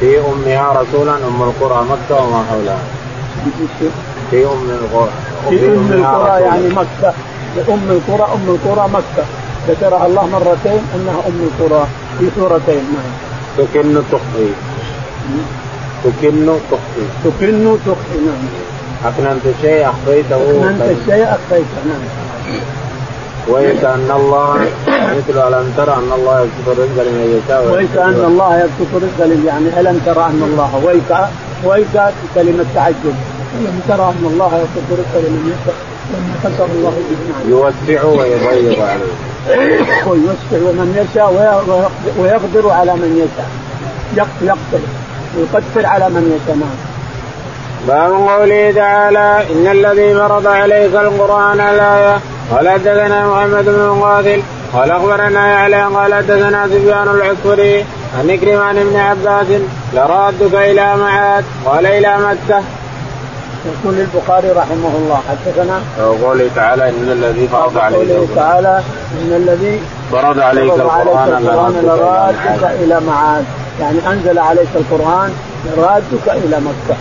في أمها رسولا أم القرى مكة وما حولها. في أم القرى. في أم القرى يعني مكة. أم القرى أم القرى مكة. ذكرها الله مرتين أنها أم القرى في سورتين نعم. تكن تخفي. تكن تخفي. تكن تخفي نعم. أكننت الشيء أخفيته؟ أكننت الشيء أخفيته نعم. ويكأن الله مثل ألم ترى أن الله يبسط الرزق لمن يشاء ويكأن الله يبسط الرزق يعني ألم ترى أن الله؟ ويك ويك كلمة تعجب. ألم ترى أن الله يبسط الرزق لمن يشاء؟ الله به يوسع ويضيق عليه. ويوسع ومن يشاء ويقدر على من يشاء. يقدر. ويقدر على من يشاء نعم باب قوله تعالى إن الذي فرض عليك القرآن الآية قال حدثنا محمد بن مقاتل قال أخبرنا يعلى قال حدثنا سفيان العسفري عن كريم عن ابن عباس لرادك إلى معاد قال إلى مكة. يقول البخاري رحمه الله حدثنا وقوله تعالى إن الذي فرض عليك قوله تعالى إن الذي فرض عليك القرآن لرادك إلى معاد يعني أنزل عليك القرآن لرادك إلى مكة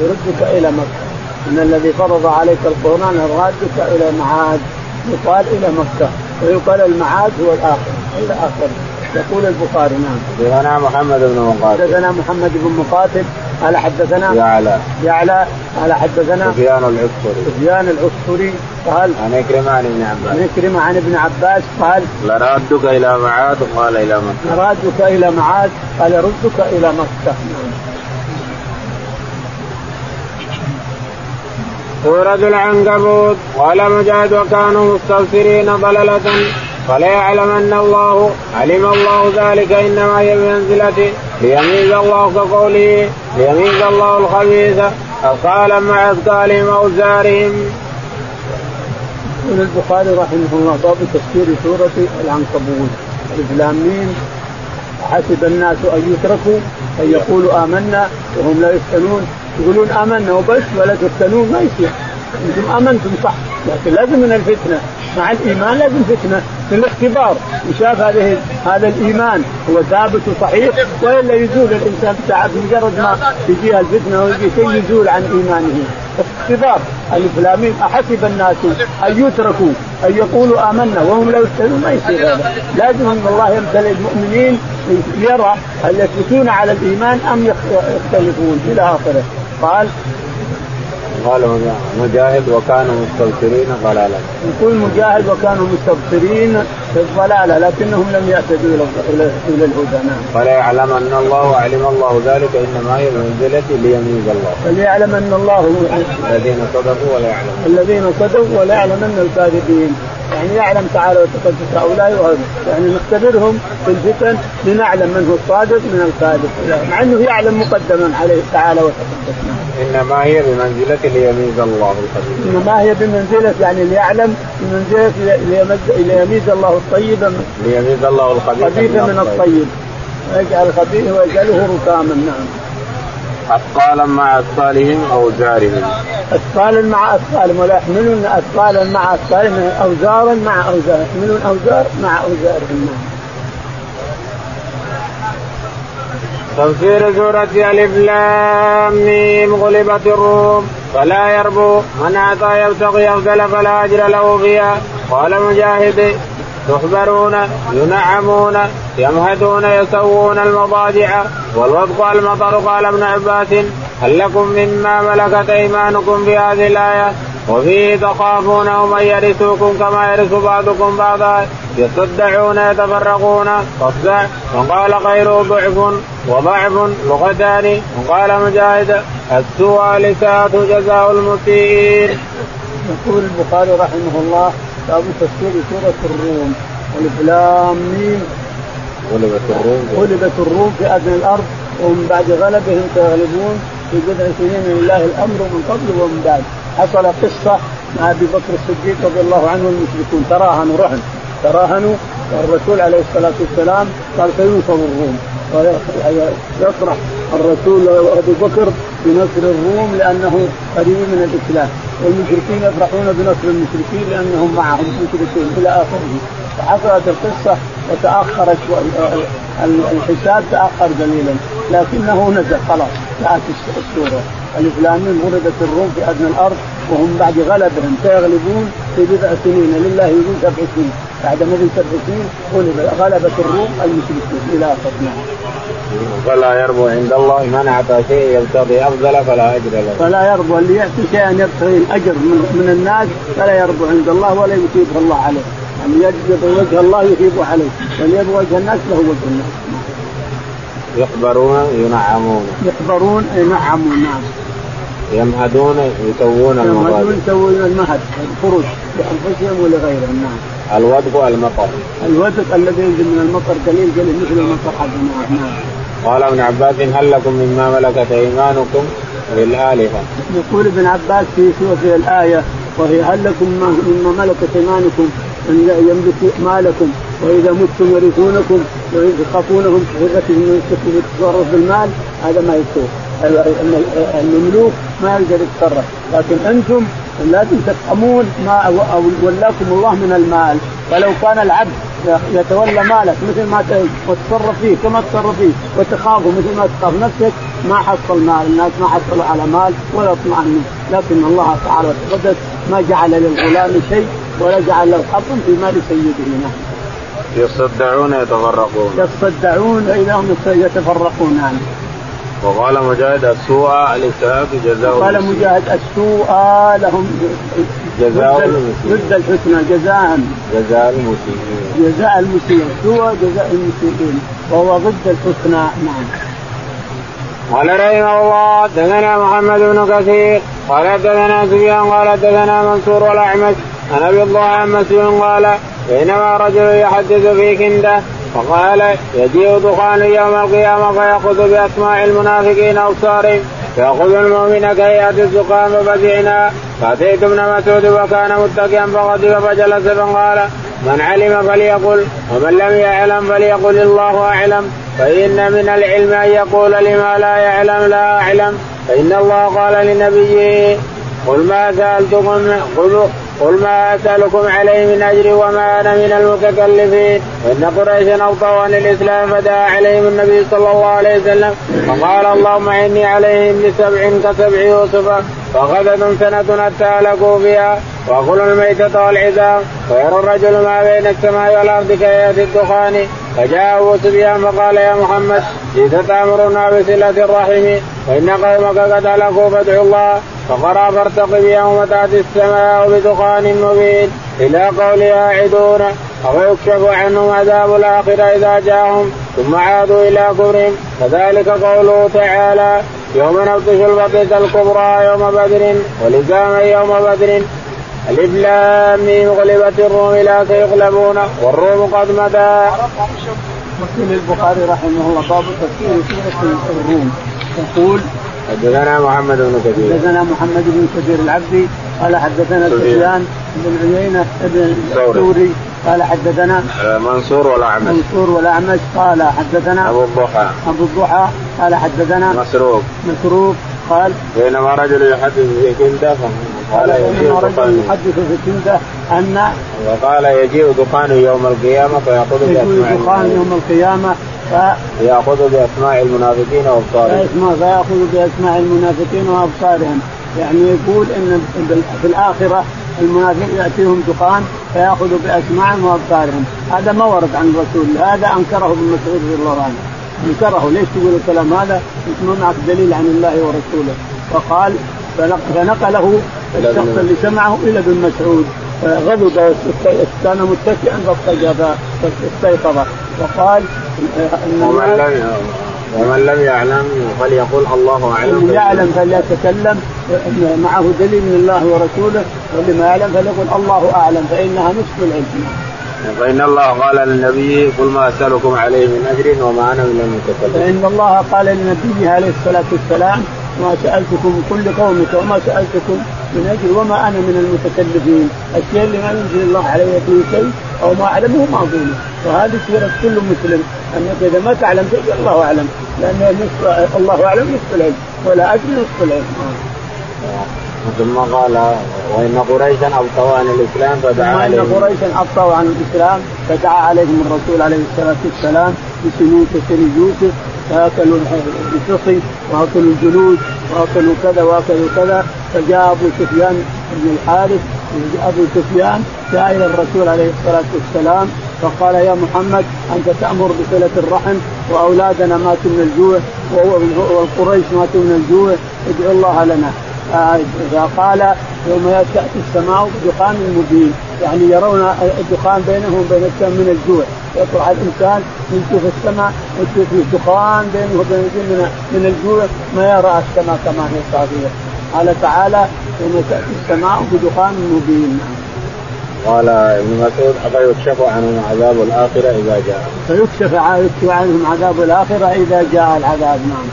يردك إلى مكة إن الذي فرض عليك القرآن رادك إلى معاد يقال إلى مكة ويقال المعاد هو الآخر إلى اخره يقول البخاري نعم. حدثنا محمد بن مقاتل. حدثنا محمد بن مقاتل قال حدثنا يعلى. يعلى. قال حدثنا سفيان العسفري سفيان العسفري قال عن عكرمة عن ابن عباس. عن عكرمة عن ابن عباس قال لرادك إلى معاد قال إلى مكة. لرادك إلى معاد قال ردك إلى مكة. نعم. سورة العنكبوت. قال مجاهد وكانوا مستبصرين ضللة فلا يعلمن الله علم الله ذلك إنما هي بمنزلته ليميز الله كقوله ليميز الله الخبيث قال مع اثقالهم اوزارهم. يقول البخاري رحمه الله باب تفسير سورة العنكبوت. ألف لام حسب الناس أن يتركوا أن يقولوا آمنا وهم لا يفتنون. يقولون آمنا وبس ولا تفتنون ما يصير. أنتم آمنتم صح. لكن لازم من الفتنة. مع الإيمان لازم فتنة. في الاختبار. يشاف هذه هذا الإيمان. هو ثابت وصحيح. وإلا يزول الإنسان بتاع بمجرد ما تجيها الفتنة ويجي شيء يزول عن إيمانه. اختبار الف أحسب الناس أن يتركوا أن يقولوا آمنا وهم لا يفتنون ما يصير هذا. لازم إن الله يمتلئ المؤمنين يرى هل يثبتون على الإيمان أم يختلفون إلى آخره. قال قال مجاهد وكانوا مستبصرين ضلالا. يقول مجاهد وكانوا مستبصرين في الضلالة لكنهم لم يهتدوا إلى إلى الهدى نعم. فلا يعلم أن الله علم الله ذلك إنما هي بمنزله ليميز الله. فليعلم أن الله الذين صدقوا ولا يعلمون. الذين صدقوا ولا يعلمن الكاذبين. يعني يعلم تعالى وتقدس هؤلاء يعني نختبرهم في الفتن لنعلم من هو الصادق من الكاذب مع أنه يعلم مقدما عليه تعالى وتقدس إنما هي بمنزلة ليميز الله الخبيث إنما هي بمنزلة يعني ليعلم بمنزلة ليميز الله الطيب ليميز الله الخبيث من الطيب. ويجعل الخبيث ويجعله ركاما نعم. أثقالا مع أثقالهم أو أثقالا مع أثقالهم ولا يحملون أثقالا مع أثقالهم أوزارا مع أوزار يحملون أوزار مع أوزارهم تفسير سورة ألف لام ميم غلبت الروم فلا يربو. من أعطى يبتغي أفضل فلا أجر له فيها. قال مجاهد تخبرون ينعمون يمهدون يسوون المضاجع. والوفق المطر قال ابن عباس هل لكم مما ملكت أيمانكم في هذه الآية؟ وفيه تخافونهم ان يرثوكم كما يرث بعضكم بعضا. يصدعون يتفرقون. فاصدع. وقال غيره ضعف وضعف لغتان وقال مجاهد السوء لساءة جزاء المسيئين. يقول البخاري رحمه الله باب تفسير سورة الروم. والإفلام ميم. غلبت الروم. غلبت الروم في أدنى الأرض ومن بعد غلبهم سيغلبون في بضع سنين لله الأمر من قبل ومن بعد. حصل قصة مع أبي بكر الصديق رضي الله عنه والمشركون. تراهنوا رهن. تراهنوا. والرسول عليه الصلاة والسلام قال سينصر الروم. ويفرح الرسول أبو بكر بنصر الروم لأنه قريب من الإسلام. والمشركين يفرحون بنصر المشركين لأنهم معهم مشركين إلى آخره. فحصلت القصة وتاخر الحساب تأخر قليلا لكنه نزل خلاص جاءت السورة. الاسلاميين غلبت الروم في أدنى الأرض وهم بعد غلبهم سيغلبون في بضع سنين. لله يقول سبع سنين. بعد مضي سبع سنين غلبت الروم المشركين إلى آخره. فلا يربو عند الله من اعطى شيء يبتغي أفضل فلا أجر له. فلا يربو اللي يعطي شيئا يبتغي الأجر من, من الناس فلا يربو عند الله ولا يثيبه الله عليه. يعني يجب وجه الله يثيبه عليه، واللي يبغى وجه الناس له وجه الناس. يخبرون ينعمون. يخبرون ينعمون نعم. يمهدون يسوون المهد. يمهدون يسوون المهد الفرش لأنفسهم ولغيرهم نعم. الودق المطر. الودق الذي ينزل من المطر قليل قليل مثل المطر حقنا نعم. قال ابن عباس هل لكم مما ملكت ايمانكم للآلهة يقول ابن عباس في سورة الآية وهي هل لكم مما ملكت ايمانكم؟ أن يملك مالكم. وإذا متم يرثونكم ويخافونهم من التصرف بالمال هذا ما يصير المملوك ما يقدر يتصرف. لكن أنتم لازم تفهمون ما ولاكم الله من المال. فلو كان العبد يتولى مالك مثل ما تتصرف فيه كما تتصرف فيه وتخافه مثل ما تخاف نفسك ما حصل مال الناس ما حصلوا على مال ولا اطمأنوا لكن الله تعالى وتقدس ما جعل للغلام شيء ولا جعل له حظ في مال سيده نعم. يصدعون يتفرقون يصدعون اذا هم يتفرقون يعني. وقال مجاهد السوء للثلاث جزاء قال مجاهد السوء لهم جزاء ضد الحسنى جزاء. جزاء المسيئين جزاء المسيئين سوء جزاء المسيئين وهو ضد الحسنى نعم. قال رحمه الله دثنا محمد بن كثير. قال دثنا سفيان قال دثنا منصور والاعمش عن أبي الله عن مسلم قال بينما رجل يحدث في كنده فقال يجيء دخان يوم القيامة فيأخذ بأسماء المنافقين أبصارهم يأخذ المؤمن كهيئه الزقام فزعنا فاتيت ابن مسعود وكان متكئا فغضب فجلس فقال من علم فليقل ومن لم يعلم فليقل الله أعلم. فإن من العلم أن يقول لما لا يعلم لا أعلم. فإن الله قال لنبيه قل ما سألتكم قل قل ما أسألكم عليه من أجر وما أنا من المتكلفين. وان قريشا اوطوا عن الاسلام فدعا عليهم النبي صلى الله عليه وسلم فقال اللهم إني عليهم بسبع كسبع يوسف فاخذتهم سنة حتى هلكوا فيها واكل الميتة والعظام. ويرى الرجل ما بين السماء والأرض كايات الدخان. فجاء سفيان فقال يا محمد جئت تأمرنا بصلة الرحم فإن قومك قد هلكوا فادعوا الله فقرأ فارتقب يوم تأتي السماء بدخان مبين. إلى قولها يعدون أو يكشف عنهم عذاب الآخرة إذا جاءهم ثم عادوا إلى كفرهم كذلك قوله تعالى يوم نبطش البطشه الكبرى يوم بدر ولزاما يوم بدر. الف لام غلبت الروم لا سيغلبون والروم قد مدى. يقول البخاري رحمه الله باب تفسير سورة الروم. يقول حدثنا محمد بن كثير. حدثنا محمد بن كثير العبدي قال حدثنا سفيان بن عيينة بن الثوري قال حدثنا منصور والاعمش منصور والاعمش قال حدثنا أبو الضحى. أبو الضحى قال حدثنا مسروق. مسروق قال بينما رجل يحدث في كنده قال بينما رجل يحدث في كنده أن وقال يجيء دخان يوم القيامة فيأخذ بأسماء دخان يوم القيامة ف... ياخذ بأسماء المنافقين وأبصارهم. فيأخذ بأسماء المنافقين وأبصارهم. يعني يقول إن في الآخرة المنافق يأتيهم دخان فيأخذ باسماعهم وأبصارهم. هذا ما ورد عن الرسول هذا أنكره ابن مسعود رضي الله عنه. انكره ليش تقول الكلام هذا؟ ما معك دليل عن الله ورسوله. وقال فنقله الشخص اللي سمعه إلى ابن مسعود. غضب كان متكئا فاستيقظ. وقال ومن لم ومن لم يعلم فليقل الله أعلم. من يعلم فليتكلم معه دليل من الله ورسوله. واللي ما يعلم فليقل الله أعلم فإنها نصف العلم. فإن الله قال للنبي قل ما أسألكم عليه من أجر وما أنا من المتكلمين. فإن الله قال لنبيه عليه الصلاة والسلام ما سألتكم من كل قومك وما سألتكم من أجر وما أنا من المتكلفين، الشيء اللي ما ينزل الله علي فيه شيء أو ما أعلمه ما أقوله، وهذه سيرة كل مسلم أنك إذا ما تعلم شيء الله أعلم، لأن الله أعلم نصف العلم ولا أجر نصف العلم. ثم قال وإن قريشا ابطوا عن الإسلام فدعا عليهم. وان قريشا ابطوا عن الإسلام فدعا عليهم الرسول عليه الصلاة والسلام بسنون كسر يوسف فأكلوا الفصي وأكلوا الجلود وأكلوا كذا وأكلوا كذا فجاء أبو سفيان بن الحارث. أبو سفيان جاء إلى الرسول عليه الصلاة والسلام فقال يا محمد أنت تأمر بصلة الرحم وأولادنا ماتوا من الجوع والقريش ماتوا من الجوع ادعو الله لنا. فقال يوم تاتي السماء بدخان مبين يعني يرون الدخان بينهم وبين السماء من الجوع يطلع الإنسان يشوف السماء ويشوف دخان بينه وبين من من الجوع ما يرى السماء كما هي صافيه قال تعالى يوم تأتي السماء بدخان مبين قال ابن مسعود فيكشف عنهم عذاب الآخرة إذا جاء. فيكشف يكشف عنهم عذاب الآخرة إذا جاء العذاب نعم.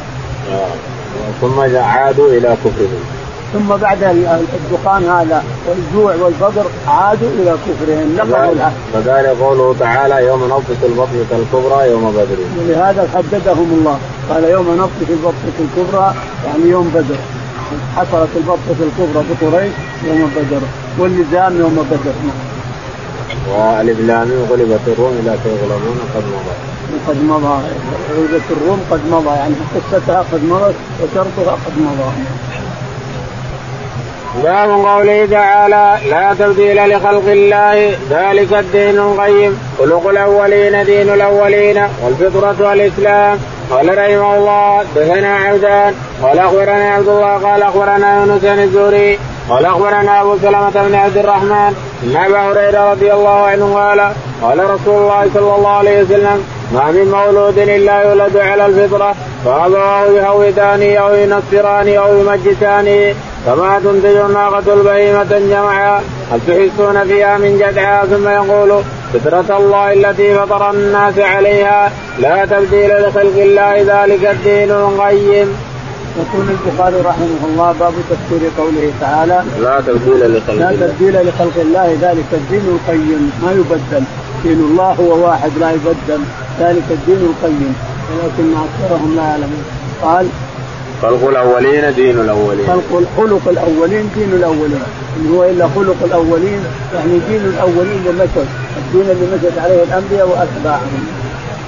آه. ثم عادوا إلى كفرهم. ثم بعد الدخان هذا والجوع والفقر عادوا إلى كفرهم العهد. فقال قوله تعالى يوم نبطش البطشة الكبرى يوم بدر. ولهذا حددهم الله قال يوم نبطش البطشة الكبرى يعني يوم بدر. حصلت البطشة الكبرى بقريش يوم بدر واللزام يوم بدر. والإبلام غلبت الروم لا تغلبون قد مضى. قد مضى غلبت الروم قد مضى يعني قصتها قد مضت وشرطها قد مضى. باب قوله تعالى لا تبديل لخلق الله ذلك الدين القيم. خلق الأولين دين الأولين. والفطرة والإسلام. قال رحمه الله دثنا عبدان. قال أخبرنا عبد الله قال أخبرنا يونس بن الزهري. قال أخبرنا أبو سلمة بن عبد الرحمن. إن أبا هريرة رضي الله عنه قال قال رسول الله صلى الله عليه وسلم ما من مولود إلا يولد على الفطرة فابواه يهوداني أو ينصراني أو يمجساني كما تنتج الناقة البهيمة جمعا هل تحسون فيها من جدعا؟ ثم يقول فطرة الله التي فطر الناس عليها لا تبديل لخلق الله ذلك الدين القيم. يقول البخاري رحمه الله باب تفسير قوله تعالى لا تبديل لخلق لا تبديل لخلق الله ذلك الدين القيم. ما يبدل؟ دين الله هو واحد لا يبدل. ذلك الدين القيم. ولكن أكثرهم لا يعلمون. قال خلق الأولين دين الأولين. خلق خلق الأولين دين الأولين. إن هو إلا خلق الأولين يعني دين الأولين اللي مشت. الدين اللي مشت عليه الأنبياء وأتباعهم.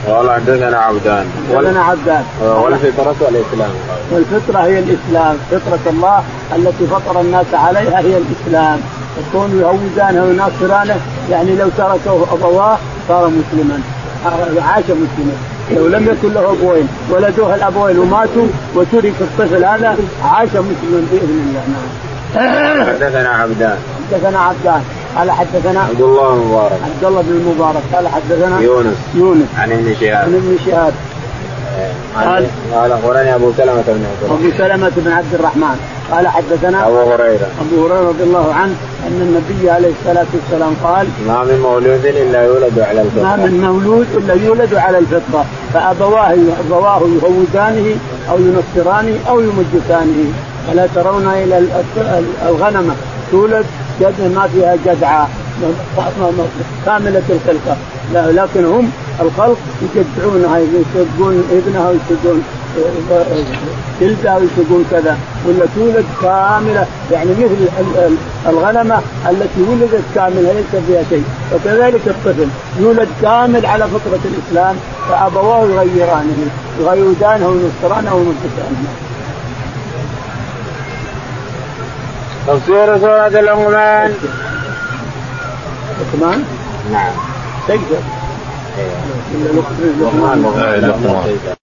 قال حدثنا عبدان. حدثنا عبدان. والفطرة والإسلام والفطرة هي الإسلام. فطرة الله التي فطر الناس عليها هي الإسلام. يكون يهودانه ويناصرانه يعني لو تركه أبواه صار مسلما. عاش مسلما. لو لم يكن له أبوين ولدوه الأبوين وماتوا وترك الطفل هذا عاش مسلما بإذن الله. نعم. حدثنا عبدان. حدثنا عبدان. قال حدثنا عبد الله المبارك. عبد الله بن المبارك. قال حدثنا يونس. يونس. عن ابن عن شهاب ابن شهاب. قال قال أخبرني أبو سلمة بن عبد أبو سلمة بن عبد الرحمن. قال حدثنا أبو هريرة. أبو هريرة رضي الله عنه أن النبي عليه الصلاة والسلام قال ما من مولود إلا يولد على الفطره ما من مولود إلا يولد على الفطره فأبواه أبواه يهودانه أو ينصرانه أو يمجسانه. فلا ترون إلى الغنمه تولد جد ما فيها جدعة. كاملة الخلقه لكن هم الخلق يجدعونها يسقون ابنها ويسقون جلدها ويسقون كذا ولا تولد كاملة يعني مثل الغنمة التي ولدت كاملة ليس فيها شيء. وكذلك الطفل يولد كامل على فطرة الإسلام فأبواه يغيرانه يغيرانه وينصرانه ويمسكانه تفسير سورة اللقمان لقمان؟ نعم. تقدر. لقمان لقمان